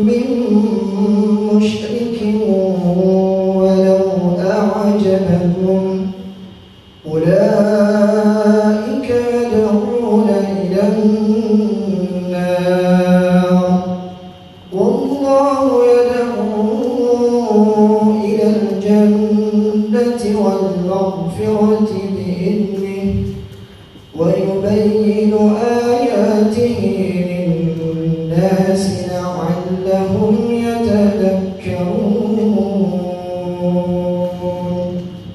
من مشرك ولو أولئك يدعون إلى النار. والله يدعو إلى الجنة والمغفرة بإذنه. ويبين آياته ألسنة لهم